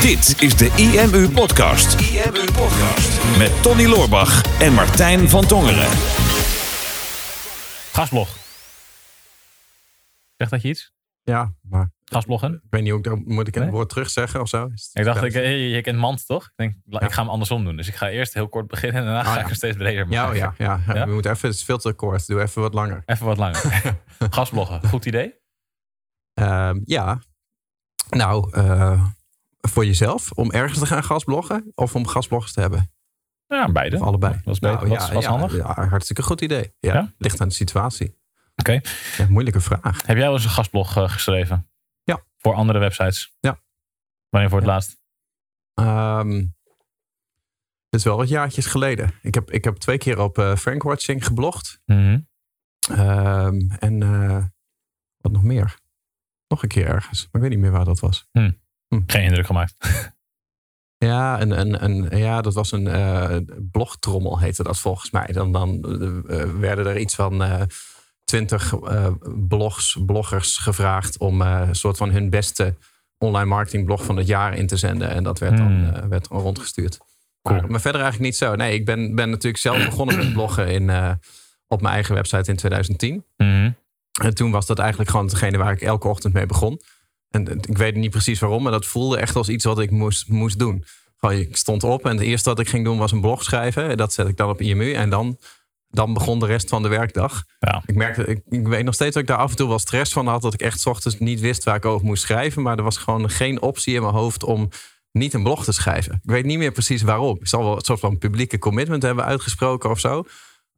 Dit is de IMU Podcast. IMU Podcast. Met Tony Loorbach en Martijn van Tongeren. Gasblog. Zegt dat je iets? Ja, maar Gasbloggen? ik weet niet hoe ik daar moet ik Nee? woord terug zeggen of zo. Het- Ik dacht, ik, eh, je kent Mand toch? Ik denk, ik ga hem andersom doen. Dus ik ga eerst heel kort beginnen en daarna ga Oh, ja. ik hem steeds breder maken. oh ja, ja, ja. Ja? We moeten even, het is veel te kort. Doe even wat langer. Even wat langer. Gasbloggen, goed idee? Ehm, ja, nou, eh, voor jezelf, om ergens te gaan gasbloggen of om gasbloggers te hebben? Ja, beide. Of allebei? Dat is beter. Nou, ja, is ja, handig? Ja, hartstikke goed idee. Ja? Ligt aan de situatie. Oké. Ja, moeilijke vraag. Heb jij wel eens een gastblog eh, geschreven? Ja. Voor andere websites? Ja. Wanneer voor het laatst? Ehm het is wel wat jaartjes geleden. Ik heb, ik heb twee keer op eh Frankwatching geblogd. Mhm. Ehm, en wat nog meer? Nog een keer ergens. Maar ik weet niet meer waar dat was. Geen indruk gemaakt. Ja, een, een, een, ja dat was een eh, blogtrommel heette dat volgens mij. Dan, dan eh, werden er iets van eh, twintig blogs, bloggers gevraagd om een soort van hun beste online marketingblog van het jaar in te zenden. En dat werd dan, Hmm. werd dan rondgestuurd. Cool. Maar, maar verder eigenlijk niet zo. Nee, ik ben, ben natuurlijk zelf begonnen met bloggen in, op mijn eigen website in 2010. Mhm. En toen was dat eigenlijk gewoon hetgene waar ik elke ochtend mee begon. En ik weet niet precies waarom, maar dat voelde echt als iets wat ik moest, moest doen. Gewoon, ik stond op en het eerste wat ik ging doen was een blog schrijven. En Dat zet ik dan op IMU en dan, dan begon de rest van de werkdag. Ja. Ik merkte, ik, ik weet nog steeds dat ik daar af en toe wel stress van had. Dat ik echt 's ochtends niet wist waar ik over moest schrijven. Maar er was gewoon geen optie in mijn hoofd om niet een blog te schrijven. Ik weet niet meer precies waarom. Ik zal wel een soort van publieke commitment hebben uitgesproken of zo.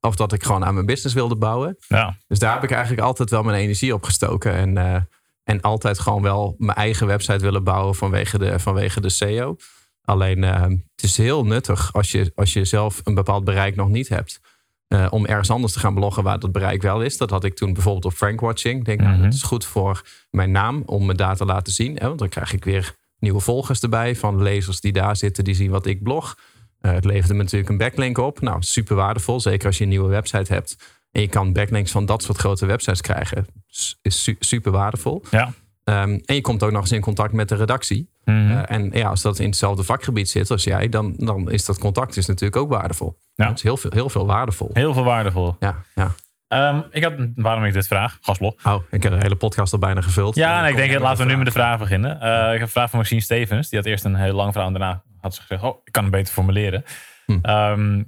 Of dat ik gewoon aan mijn business wilde bouwen. ja. Dus daar heb ik eigenlijk altijd wel mijn energie op gestoken. En, eh, en altijd gewoon wel mijn eigen website willen bouwen vanwege de, vanwege de SEO. Alleen eh, het is heel nuttig als je, als je zelf een bepaald bereik nog niet hebt. eh, om ergens anders te gaan bloggen waar dat bereik wel is. Dat had ik toen bijvoorbeeld op Frankwatching. Ik denk, nou, Mhm. dat is goed voor mijn naam om mijn data te laten zien. Hè, want dan krijg ik weer nieuwe volgers erbij van lezers die daar zitten, die zien wat ik blog. Eh, het leverde me natuurlijk een backlink op. Nou, super waardevol. Zeker als je een nieuwe website hebt. En je kan backlinks van dat soort grote websites krijgen. S- Is su- super waardevol. Ja. Ehm, en je komt ook nog eens in contact met de redactie. Mhm. Eh, en ja, als dat in hetzelfde vakgebied zit als jij, dan, dan is dat contact is natuurlijk ook waardevol. Ja. Het is heel veel, heel veel waardevol. Heel veel waardevol. Ja, ja. Ehm, ik had, waarom ik dit vraag, gasblog. Oh, ik heb de hele podcast al bijna gevuld. Ja, nee, ik denk, laten we nu met de vraag. vraag beginnen. Eh, ik heb een vraag van Maxine Stevens. Die had eerst een heel lang verhaal en daarna had ze gezegd, oh, ik kan het beter formuleren. Hm. Ehm,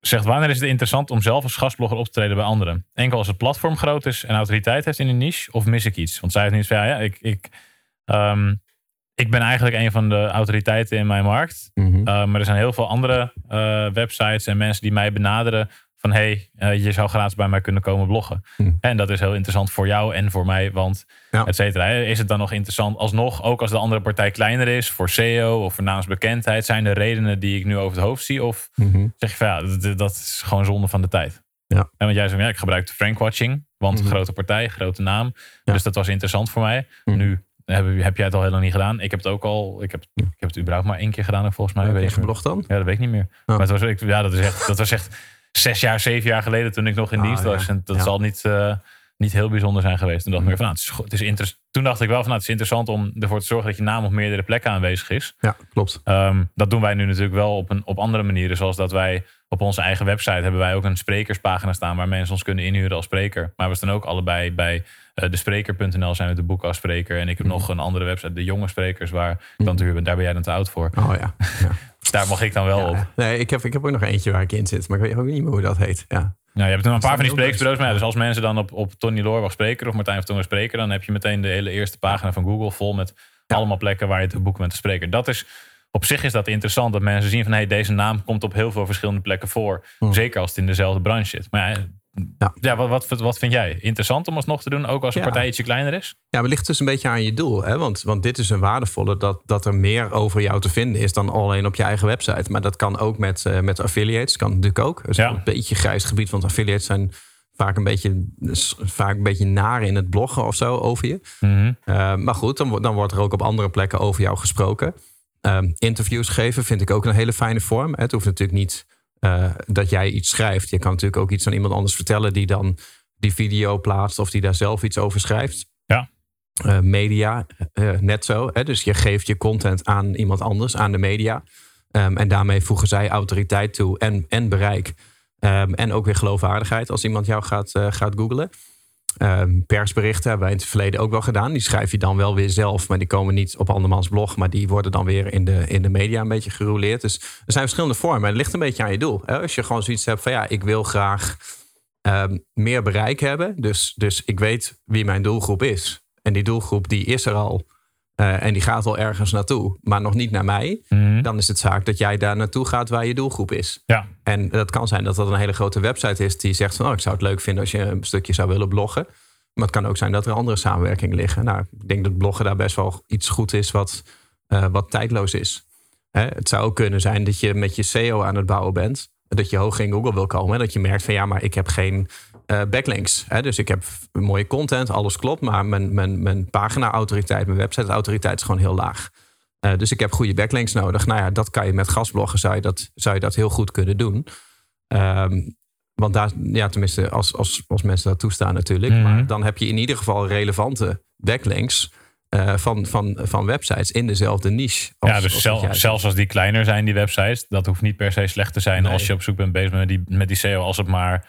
zegt, wanneer is het interessant om zelf als gastblogger op te treden bij anderen? Enkel als het platform groot is en autoriteit heeft in een niche, of mis ik iets? Want zij heeft nu van, ja, ja ik, ik, ehm, ik ben eigenlijk een van de autoriteiten in mijn markt. Mhm. Uh, maar er zijn heel veel andere uh, websites en mensen die mij benaderen van hey, uh, je zou gratis bij mij kunnen komen bloggen. Hm. En dat is heel interessant voor jou en voor mij, want Ja. et cetera. Is het dan nog interessant alsnog, ook als de andere partij kleiner is, voor SEO of voor naamsbekendheid, zijn er redenen die ik nu over het hoofd zie? Of Mhm. zeg je van ja, dat, dat is gewoon zonde van de tijd. Ja. En want jij zei, ja, ik gebruikte Frankwatching, want Mhm. grote partij, grote naam. Ja. Dus dat was interessant voor mij. Mhm. Nu heb, heb jij het al heel lang niet gedaan. Ik heb het ook al, ik heb, ik heb het überhaupt maar één keer gedaan volgens mij. Heb je geblogd dan? Ja, dat weet ik niet meer. Oh. Maar het was, ik, ja, dat, is echt, dat was echt zes jaar, zeven jaar geleden toen ik nog in Ah, dienst was. ja. En dat Ja. zal niet, eh, niet heel bijzonder zijn geweest. Toen dacht ik Mm. meer van, nou, het is, het is inter- toen dacht ik wel van, nou, het is interessant om ervoor te zorgen dat je naam op meerdere plekken aanwezig is. Ja, klopt. Ehm, dat doen wij nu natuurlijk wel op, een, op andere manieren. Zoals dat wij op onze eigen website hebben wij ook een sprekerspagina staan waar mensen ons kunnen inhuren als spreker. Maar we staan ook allebei bij uh, despreker.nl zijn we de boek als spreker. En ik heb Mhm. nog een andere website, de jonge sprekers, waar ik dan te huur ben. Daar ben jij dan te oud voor. Oh ja. ja. Daar mag ik dan wel op. Nee, ik heb, ik heb ook nog eentje waar ik in zit, maar ik weet ook niet meer hoe dat heet. Ja. Nou, je hebt dan een paar van die spreeksbureaus. Maar ja, dus als mensen dan op, op Tony Loorbach spreker of Martijn van Tongeren spreker, dan heb je meteen de hele eerste pagina van Google vol met allemaal plekken waar je te boeken bent te spreker. Dat is, op zich is dat interessant dat mensen zien van hey, deze naam komt op heel veel verschillende plekken voor. Hmm. Zeker als het in dezelfde branche zit. Maar ja, Ja. ja. wat, wat, wat vind jij? Interessant om alsnog te doen, ook als een Ja. partij ietsje kleiner is? Ja, ligt dus een beetje aan je doel. Hè? Want, want dit is een waardevolle dat, dat er meer over jou te vinden is dan alleen op je eigen website. Maar dat kan ook met, eh, met affiliates. Kan natuurlijk ook. Dat is Ja. een beetje grijs gebied, want affiliates zijn vaak een beetje, vaak een beetje naar in het bloggen of zo over je. Mhm. Uh, maar goed, dan, dan wordt er ook op andere plekken over jou gesproken. Um, interviews geven vind ik ook een hele fijne vorm. Het hoeft natuurlijk niet uh, dat jij iets schrijft. Je kan natuurlijk ook iets aan iemand anders vertellen die dan die video plaatst of die daar zelf iets over schrijft. Ja. eh, media eh, net zo. Hè? Dus je geeft je content aan iemand anders, aan de media. Ehm, en daarmee voegen zij autoriteit toe en, en bereik. Ehm, en ook weer geloofwaardigheid als iemand jou gaat, gaat googlen. Um, persberichten hebben wij in het verleden ook wel gedaan. Die schrijf je dan wel weer zelf, maar die komen niet op andermans blog. Maar die worden dan weer in de, in de media een beetje gerouleerd. Dus er zijn verschillende vormen. Het ligt een beetje aan je doel. Hè? Als je gewoon zoiets hebt van ja, ik wil graag meer bereik hebben. Dus, dus ik weet wie mijn doelgroep is. En die doelgroep die is er al. Uh, en die gaat al ergens naartoe, maar nog niet naar mij. Mhm. Dan is het zaak dat jij daar naartoe gaat waar je doelgroep is. Ja. En dat kan zijn dat dat een hele grote website is die zegt van oh, ik zou het leuk vinden als je een stukje zou willen bloggen. Maar het kan ook zijn dat er andere samenwerkingen liggen. Nou, ik denk dat bloggen daar best wel iets goed is wat, uh, wat tijdloos is. Hè? Het zou ook kunnen zijn dat je met je SEO aan het bouwen bent. Dat je hoog in Google wil komen. Dat je merkt van ja, maar ik heb geen uh, backlinks. Hè? Dus ik heb mooie content, alles klopt. Maar mijn, mijn, mijn pagina-autoriteit, mijn website-autoriteit is gewoon heel laag. Uh, dus ik heb goede backlinks nodig. Nou ja, dat kan je met gastbloggen, zou je dat, zou je dat heel goed kunnen doen. Um, want daar, ja, tenminste, als, als, als mensen dat toestaan natuurlijk. Mhm. Maar dan heb je in ieder geval relevante backlinks. Uh, van, van, van websites in dezelfde niche. Als, ja, dus zelf, zelfs als die kleiner zijn, die websites, dat hoeft niet per se slecht te zijn Nee. als je op zoek bent bezig met die, met die SEO, als het maar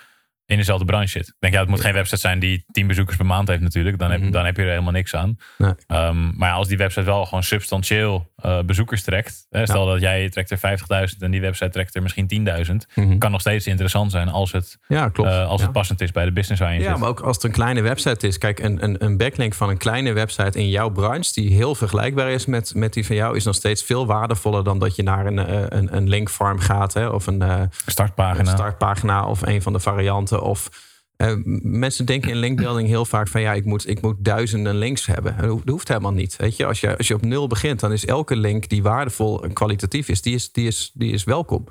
in dezelfde branche zit. Denk, ja, het moet geen website zijn die 10 bezoekers per maand heeft natuurlijk. Dan heb, Mhm. dan heb je er helemaal niks aan. Nee. Ehm, maar als die website wel gewoon substantieel eh, bezoekers trekt. Hè, stel dat jij trekt er 50.000 en die website trekt er misschien 10.000. Mhm. Kan nog steeds interessant zijn als het, Ja, klopt. eh, als het passend is bij de business waar je Ja, zit. maar ook als het een kleine website is. Kijk, een, een, een backlink van een kleine website in jouw branche... die heel vergelijkbaar is met, met die van jou... is nog steeds veel waardevoller dan dat je naar een, eh, een, een linkfarm gaat... Hè, of een, Startpagina. een startpagina of een van de varianten. Of eh, mensen denken in linkbuilding heel vaak van... ja, ik moet, ik moet duizenden links hebben. Dat hoeft- helemaal niet. Weet je? Als, je, als je op nul begint, dan is elke link die waardevol en kwalitatief is... die is, die is, die is welkom.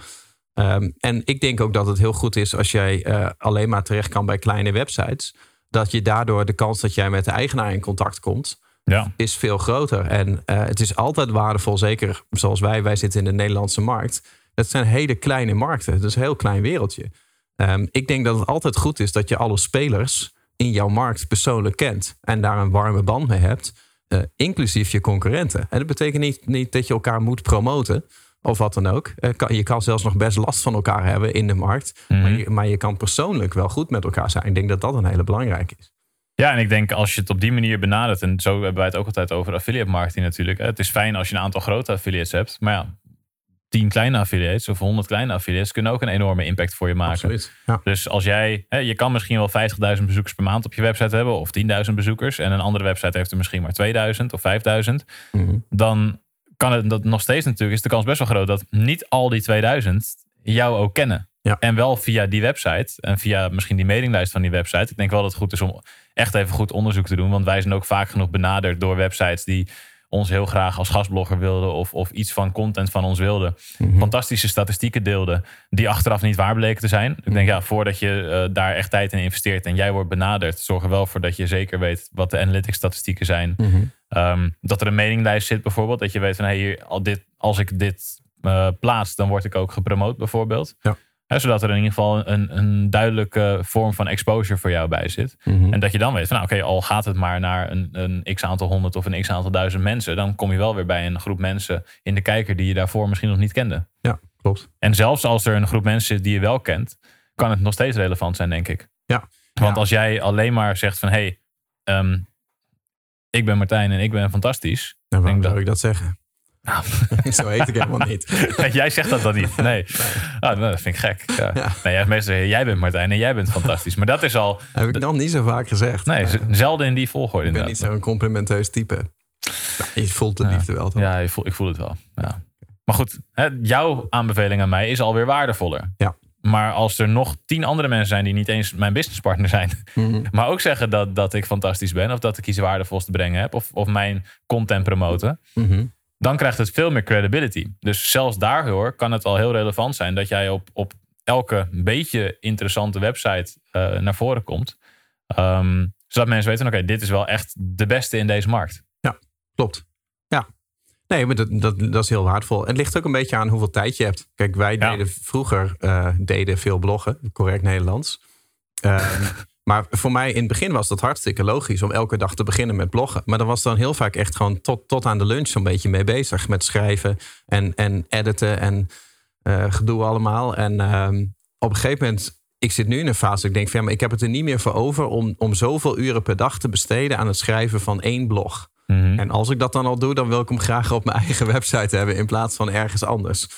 Ehm, en ik denk ook dat het heel goed is als jij eh, alleen maar terecht kan bij kleine websites. Dat je daardoor de kans dat jij met de eigenaar in contact komt, Ja. is veel groter. En eh, het is altijd waardevol, zeker zoals wij, wij zitten in de Nederlandse markt. Dat zijn hele kleine markten, dat is een heel klein wereldje. Ehm, ik denk dat het altijd goed is dat je alle spelers in jouw markt persoonlijk kent en daar een warme band mee hebt, eh, inclusief je concurrenten. En dat betekent niet, niet dat je elkaar moet promoten of wat dan ook. Eh, kan, je kan zelfs nog best last van elkaar hebben in de markt, Mhm. maar, je, maar je kan persoonlijk wel goed met elkaar zijn. Ik denk dat dat een hele belangrijke is. Ja, en ik denk als je het op die manier benadert, en zo hebben wij het ook altijd over affiliate marketing natuurlijk. Het is fijn als je een aantal grote affiliates hebt, maar ja, 10 kleine affiliates of 100 kleine affiliates kunnen ook een enorme impact voor je maken. Absoluut. Ja. Dus als jij, hè, je kan misschien wel 50.000 bezoekers per maand op je website hebben, of 10.000 bezoekers, en een andere website heeft er misschien maar 2000 of 5000, Mhm. dan kan het dat nog steeds natuurlijk, is de kans best wel groot dat niet al die 2000 jou ook kennen. Ja. En wel via die website en via misschien die mailinglijst van die website. Ik denk wel dat het goed is om echt even goed onderzoek te doen, want wij zijn ook vaak genoeg benaderd door websites die ons heel graag als gastblogger wilden of, of iets van content van ons wilden. Mhm. Fantastische statistieken deelden die achteraf niet waar bleken te zijn. Ik denk ja, voordat je eh, daar echt tijd in investeert en jij wordt benaderd, zorg er wel voor dat je zeker weet wat de analytics statistieken zijn. Mhm. Ehm, dat er een meninglijst zit bijvoorbeeld. Dat je weet van hey, hier, al dit, als ik dit eh, plaats, dan word ik ook gepromoot bijvoorbeeld. Ja. Hè, zodat er in ieder geval een, een duidelijke vorm van exposure voor jou bij zit. Mhm. En dat je dan weet van nou, oké, al gaat het maar naar een, een x aantal honderd of een x aantal duizend mensen. Dan kom je wel weer bij een groep mensen in de kijker die je daarvoor misschien nog niet kende. Ja, klopt. En zelfs als er een groep mensen zit die je wel kent, kan het nog steeds relevant zijn, denk ik. Ja. Want Ja. als jij alleen maar zegt van hé, hey, ehm, ik ben Martijn en ik ben fantastisch. Nou, waarom denk zou ik dat zeggen? Zo heet ik helemaal niet. Jij zegt dat dan niet. Nee. Ah, nou, dat vind ik gek. Ja. Ja. Nee, jij, meestal, jij bent Martijn en jij bent fantastisch. Maar dat is al Heb ik nog niet zo vaak gezegd. nee, zelden in die volgorde. ik ben niet zo'n complimenteus type. Nou, je voelt de liefde wel, toch? Ja, ik voel, ik voel het wel. Ja. Maar goed, hè, jouw aanbeveling aan mij is alweer waardevoller. Ja. Maar als er nog tien andere mensen zijn die niet eens mijn businesspartner zijn, Mhm. maar ook zeggen dat, dat ik fantastisch ben of dat ik iets waardevols te brengen heb of, of mijn content promoten, Mhm. Dan krijgt het veel meer credibility. Dus zelfs daardoor kan het al heel relevant zijn dat jij op, op elke beetje interessante website eh, naar voren komt. Ehm, zodat mensen weten, oké, dit is wel echt de beste in deze markt. Klopt. Ja. Nee, maar dat, dat, dat is heel waardevol. Het ligt ook een beetje aan hoeveel tijd je hebt. Kijk, wij Ja. deden vroeger eh, deden veel bloggen, correct Nederlands. Ehm, Maar voor mij in het begin was dat hartstikke logisch om elke dag te beginnen met bloggen. Maar dan was dan heel vaak echt gewoon tot, tot aan de lunch zo'n beetje mee bezig. Met schrijven en, en editen en uh, gedoe allemaal. En ehm, op een gegeven moment ik zit nu in een fase. Ik denk van ja, maar ik heb het er niet meer voor over om, om zoveel uren per dag te besteden aan het schrijven van één blog. Mhm. En als ik dat dan al doe, dan wil ik hem graag op mijn eigen website hebben in plaats van ergens anders.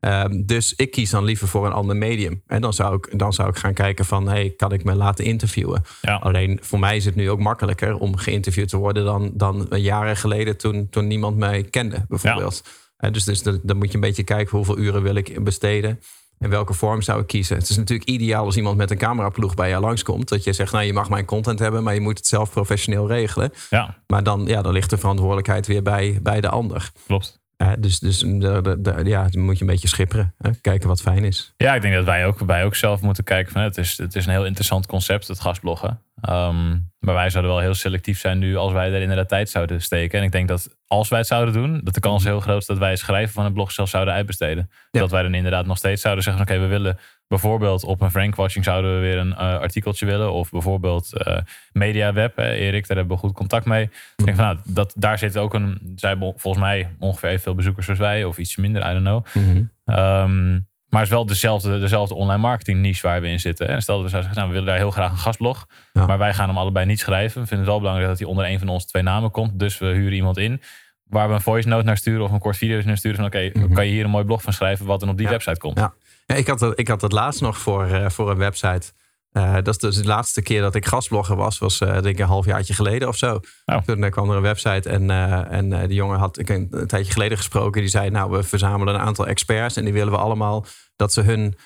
Ehm, dus ik kies dan liever voor een ander medium. En dan zou ik, dan zou ik gaan kijken van, hey, kan ik me laten interviewen? Alleen voor mij is het nu ook makkelijker om geïnterviewd te worden dan, dan jaren geleden toen, toen niemand mij kende, bijvoorbeeld. Ja. dus, dus dan, dan moet je een beetje kijken hoeveel uren wil ik besteden. En welke vorm zou ik kiezen? Het is natuurlijk ideaal als iemand met een cameraploeg bij jou langskomt. Dat je zegt, nou je mag mijn content hebben, maar je moet het zelf professioneel regelen. Ja. Maar dan, ja, dan ligt de verantwoordelijkheid weer bij, bij de ander. Klopt. Dus dus de, de, ja, dan moet je een beetje schipperen. Hè? Kijken wat fijn is. Ja, ik denk dat wij ook, wij ook zelf moeten kijken van het is, het is een heel interessant concept, het gastbloggen. Um, maar wij zouden wel heel selectief zijn nu als wij er inderdaad tijd zouden steken. En ik denk dat als wij het zouden doen, dat de kans heel groot is dat wij het schrijven van het blog zelf zouden uitbesteden. Dat wij dan inderdaad nog steeds zouden zeggen, oké, we willen bijvoorbeeld op een Frankwatching zouden we weer een uh, artikeltje willen. Of bijvoorbeeld uh, MediaWeb, Erik, daar hebben we goed contact mee. Ik denk van, nou, dat, daar zit ook een, zij volgens mij ongeveer evenveel bezoekers als wij. Of iets minder, I don't know. Mm -hmm. Maar het is wel dezelfde, dezelfde online marketing niche waar we in zitten. En stel dat we zouden zeggen, nou, we willen daar heel graag een gastblog. Maar wij gaan hem allebei niet schrijven. We vinden het wel belangrijk dat hij onder een van onze twee namen komt. Dus we huren iemand in waar we een voice note naar sturen of een kort video naar sturen. Van oké, mhm. kan je hier een mooi blog van schrijven wat dan op die website komt. Ja. Ja, ik, had dat, ik had dat laatst nog voor, uh, voor een website. Uh, dat is dus de laatste keer dat ik gastblogger was, was uh, denk ik een halfjaartje geleden of zo. Oh. Toen kwam er een website en, en die jongen had ik een, een, tijdje geleden gesproken. Die zei, nou we verzamelen een aantal experts en die willen we allemaal dat ze hun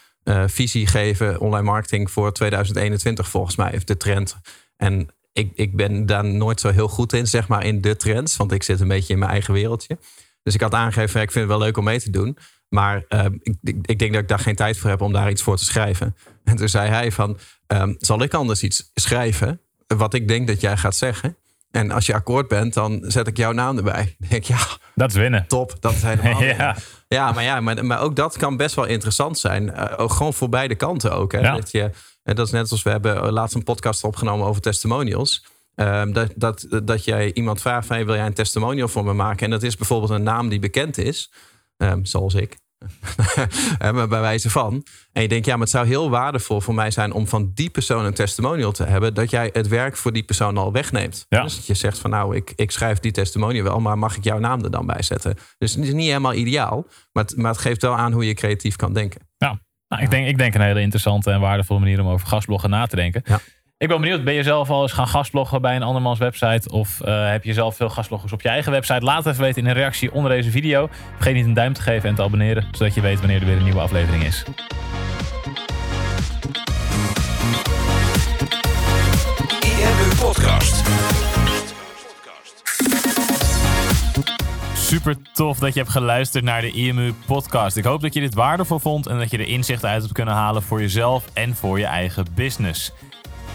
visie geven, online marketing voor 2021 volgens mij, of de trend. En ik, ik ben daar nooit zo heel goed in, zeg maar, in de trends, want ik zit een beetje in mijn eigen wereldje. Dus ik had aangegeven, ik vind het wel leuk om mee te doen. Maar ik, ik, denk dat ik daar geen tijd voor heb om daar iets voor te schrijven. En toen zei hij van, um, zal ik anders iets schrijven wat ik denk dat jij gaat zeggen? En als je akkoord bent, dan zet ik jouw naam erbij. Dan denk ik, ja, dat is winnen. Top, dat is helemaal. ja. ja, maar ja, maar, maar ook dat kan best wel interessant zijn. Uh, ook gewoon voor beide kanten ook. Hè? Ja. Dat, je, dat is net als we hebben laatst een podcast opgenomen over testimonials. Um, dat, dat, dat jij iemand vraagt van, wil jij een testimonial voor me maken? En dat is bijvoorbeeld een naam die bekend is, um, zoals ik. bij wijze van. En je denkt, ja, maar het zou heel waardevol voor mij zijn om van die persoon een testimonial te hebben, dat jij het werk voor die persoon al wegneemt. Dus dat je zegt van nou, ik, ik schrijf die testimonial wel, maar mag ik jouw naam er dan bij zetten? Dus het is niet helemaal ideaal, maar het, maar het geeft wel aan hoe je creatief kan denken. Ja, nou, ik, denk, ik denk een hele interessante en waardevolle manier om over gastbloggen na te denken. Ja. Ik ben benieuwd, ben je zelf al eens gaan gastbloggen bij een andermans website? Of uh, heb je zelf veel gastbloggers op je eigen website? Laat het even weten in een reactie onder deze video. Vergeet niet een duim te geven en te abonneren, zodat je weet wanneer er weer een nieuwe aflevering is. Podcast. Super tof dat je hebt geluisterd naar de IMU podcast. Ik hoop dat je dit waardevol vond en dat je er inzichten uit hebt kunnen halen voor jezelf en voor je eigen business.